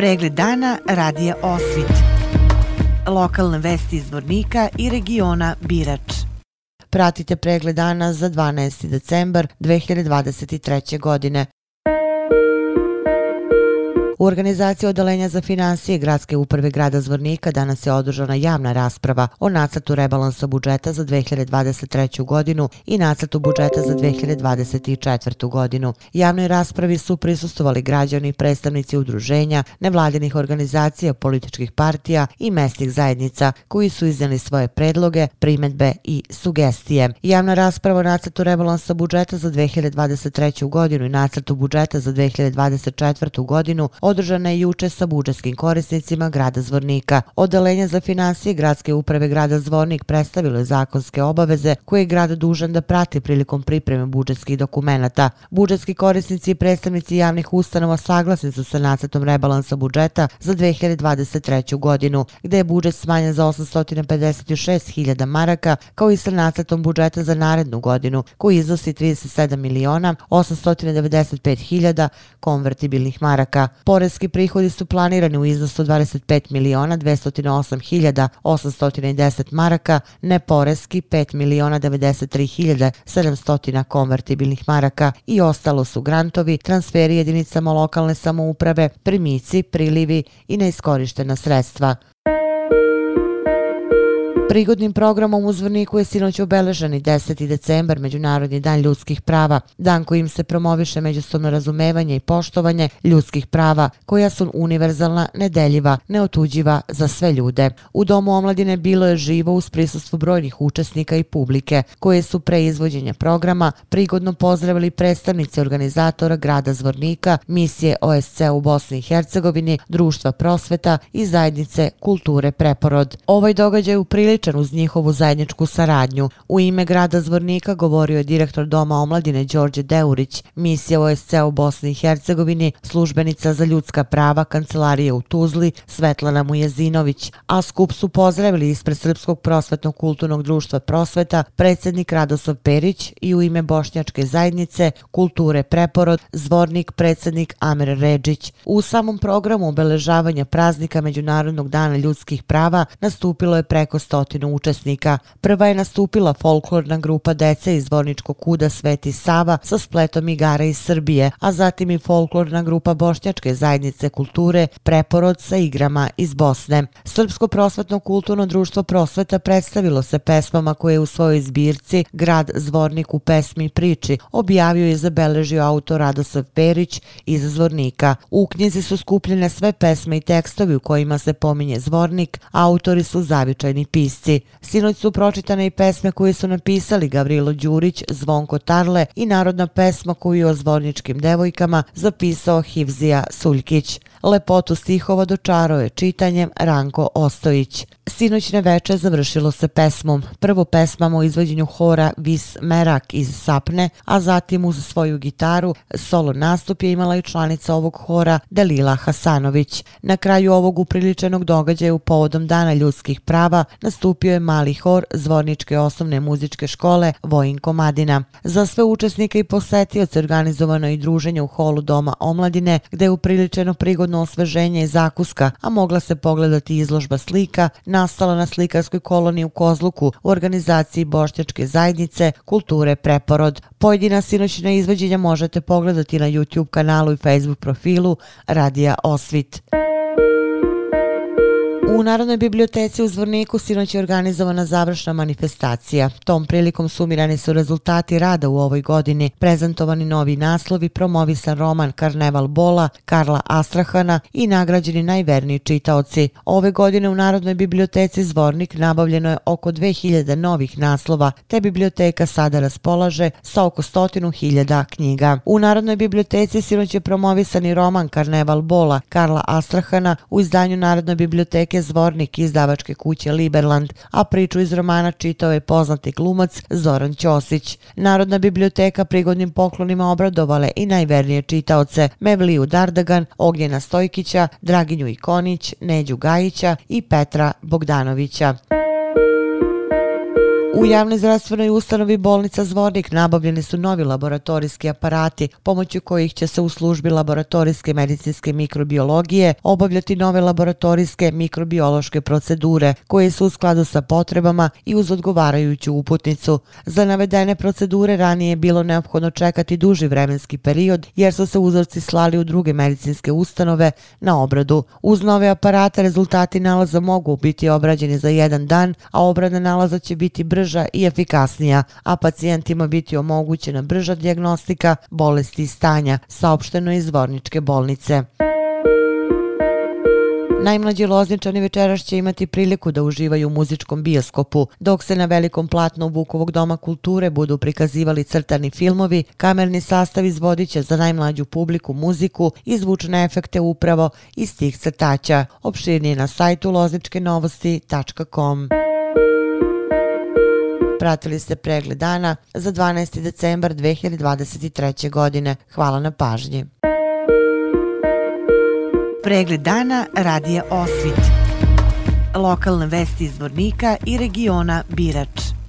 Pregled dana radija Osvit. Lokalne vesti iz Vornika i regiona Birač. Pratite pregled dana za 12. decembar 2023. godine. U organizaciji Odelenja za financije Gradske uprave grada Zvornika danas je održana javna rasprava o nacrtu rebalansa budžeta za 2023. godinu i nacrtu budžeta za 2024. godinu. Javnoj raspravi su prisustovali građani, predstavnici udruženja, nevladinih organizacija, političkih partija i mesnih zajednica koji su iznijeli svoje predloge, primetbe i sugestije. Javna rasprava o nacrtu rebalansa budžeta za 2023. godinu i nacrtu budžeta za 2024. godinu održana je juče sa budžetskim korisnicima grada Zvornika. Odalenje za financije gradske uprave grada Zvornik predstavilo je zakonske obaveze koje je grad dužan da prati prilikom pripreme budžetskih dokumenta. Budžetski korisnici i predstavnici javnih ustanova saglasni su sa nacetom rebalansa budžeta za 2023. godinu, gde je budžet smanjen za 856.000 maraka, kao i sa nacetom budžeta za narednu godinu, koji iznosi 37 miliona 895.000 konvertibilnih maraka. Poreski prihodi su planirani u iznosu 25 miliona 208 hiljada 810 maraka, neporeski 5 miliona 93 hiljada 700 konvertibilnih maraka i ostalo su grantovi, transferi jedinicama lokalne samouprave, primici, prilivi i neiskorištena sredstva. Prigodnim programom u Zvorniku je sinoć obeleženi 10. decembar, Međunarodni dan ljudskih prava, dan kojim se promoviše međusobno razumevanje i poštovanje ljudskih prava, koja su univerzalna, nedeljiva, neotuđiva za sve ljude. U Domu omladine bilo je živo uz prisustvu brojnih učesnika i publike, koje su pre izvođenja programa prigodno pozdravili predstavnice organizatora grada Zvornika, misije OSC u Bosni i Hercegovini, društva prosveta i zajednice kulture Preporod. Ovaj događaj u priličnosti uz njihovu zajedničku saradnju. U ime grada Zvornika govorio je direktor Doma omladine Đorđe Deurić, misija OSC u Bosni i Hercegovini, službenica za ljudska prava Kancelarije u Tuzli, Svetlana Mujezinović, a skup su pozdravili ispred Srpskog prosvetnog kulturnog društva Prosveta, predsjednik Radosov Perić i u ime Bošnjačke zajednice Kulture Preporod, Zvornik, predsjednik Amer Ređić. U samom programu obeležavanja praznika Međunarodnog dana ljudskih prava nastupilo je preko 100 stotinu učesnika. Prva je nastupila folklorna grupa dece iz Vorničkog kuda Sveti Sava sa spletom igara iz Srbije, a zatim i folklorna grupa Bošnjačke zajednice kulture Preporod sa igrama iz Bosne. Srpsko prosvetno kulturno društvo prosveta predstavilo se pesmama koje je u svojoj zbirci Grad Zvornik u pesmi i priči objavio i zabeležio autor Radosav Perić iz Zvornika. U knjizi su skupljene sve pesme i tekstovi u kojima se pominje Zvornik, autori su zavičajni pisci pisci. Sinoć su pročitane i pesme koje su napisali Gavrilo Đurić, Zvonko Tarle i narodna pesma koju o zvorničkim devojkama zapisao Hivzija Suljkić. Lepotu stihova dočaro je čitanjem Ranko Ostojić. Sinoćne veče završilo se pesmom. Prvo pesmamo o izvođenju hora Vis Merak iz Sapne, a zatim uz svoju gitaru solo nastup je imala i članica ovog hora Delila Hasanović. Na kraju ovog upriličenog događaja u povodom Dana ljudskih prava nastupio je mali hor Zvorničke osnovne muzičke škole Vojin Komadina. Za sve učesnike i posetioce organizovano i druženje u holu Doma omladine gde je upriličeno prigodno osveženje i zakuska, a mogla se pogledati izložba slika nastala na slikarskoj koloniji u Kozluku u organizaciji Bošnjačke zajednice Kulture Preporod. Pojedina sinoćna izvođenja možete pogledati na YouTube kanalu i Facebook profilu Radija Osvit. U Narodnoj biblioteci u Zvorniku sinoć je organizovana završna manifestacija. Tom prilikom sumirani su rezultati rada u ovoj godini, prezentovani novi naslovi, promovisan roman Karneval Bola, Karla Astrahana i nagrađeni najverniji čitaoci. Ove godine u Narodnoj biblioteci Zvornik nabavljeno je oko 2000 novih naslova, te biblioteka sada raspolaže sa oko stotinu hiljada knjiga. U Narodnoj biblioteci sinoć je promovisani roman Karneval Bola, Karla Astrahana u izdanju Narodne biblioteke zvornik izdavačke kuće Liberland, a priču iz romana čitao je poznati glumac Zoran Ćosić. Narodna biblioteka prigodnim poklonima obradovale i najvernije čitaoce Mevliju Dardagan, Ognjena Stojkića, Draginju Ikonić, Neđu Gajića i Petra Bogdanovića. U javnoj zdravstvenoj ustanovi bolnica Zvornik nabavljeni su novi laboratorijski aparati pomoću kojih će se u službi laboratorijske medicinske mikrobiologije obavljati nove laboratorijske mikrobiološke procedure koje su u skladu sa potrebama i uz odgovarajuću uputnicu. Za navedene procedure ranije je bilo neophodno čekati duži vremenski period jer su se uzorci slali u druge medicinske ustanove na obradu. Uz nove aparate rezultati nalaza mogu biti obrađeni za jedan dan, a obrada nalaza će biti brzo brža i efikasnija, a pacijentima biti omogućena brža diagnostika bolesti i stanja, saopšteno iz Vorničke bolnice. Najmlađi lozničani večeras će imati priliku da uživaju u muzičkom bioskopu. Dok se na velikom platnu Vukovog doma kulture budu prikazivali crtani filmovi, kamerni sastav izvodit će za najmlađu publiku muziku i zvučne efekte upravo iz tih crtaća. Opširnije na sajtu lozničkenovosti.com. Pratili ste pregled dana za 12. decembar 2023. godine. Hvala na pažnji. Pregled dana radije Osvit. Lokalne vesti iz Vornika i regiona Birač.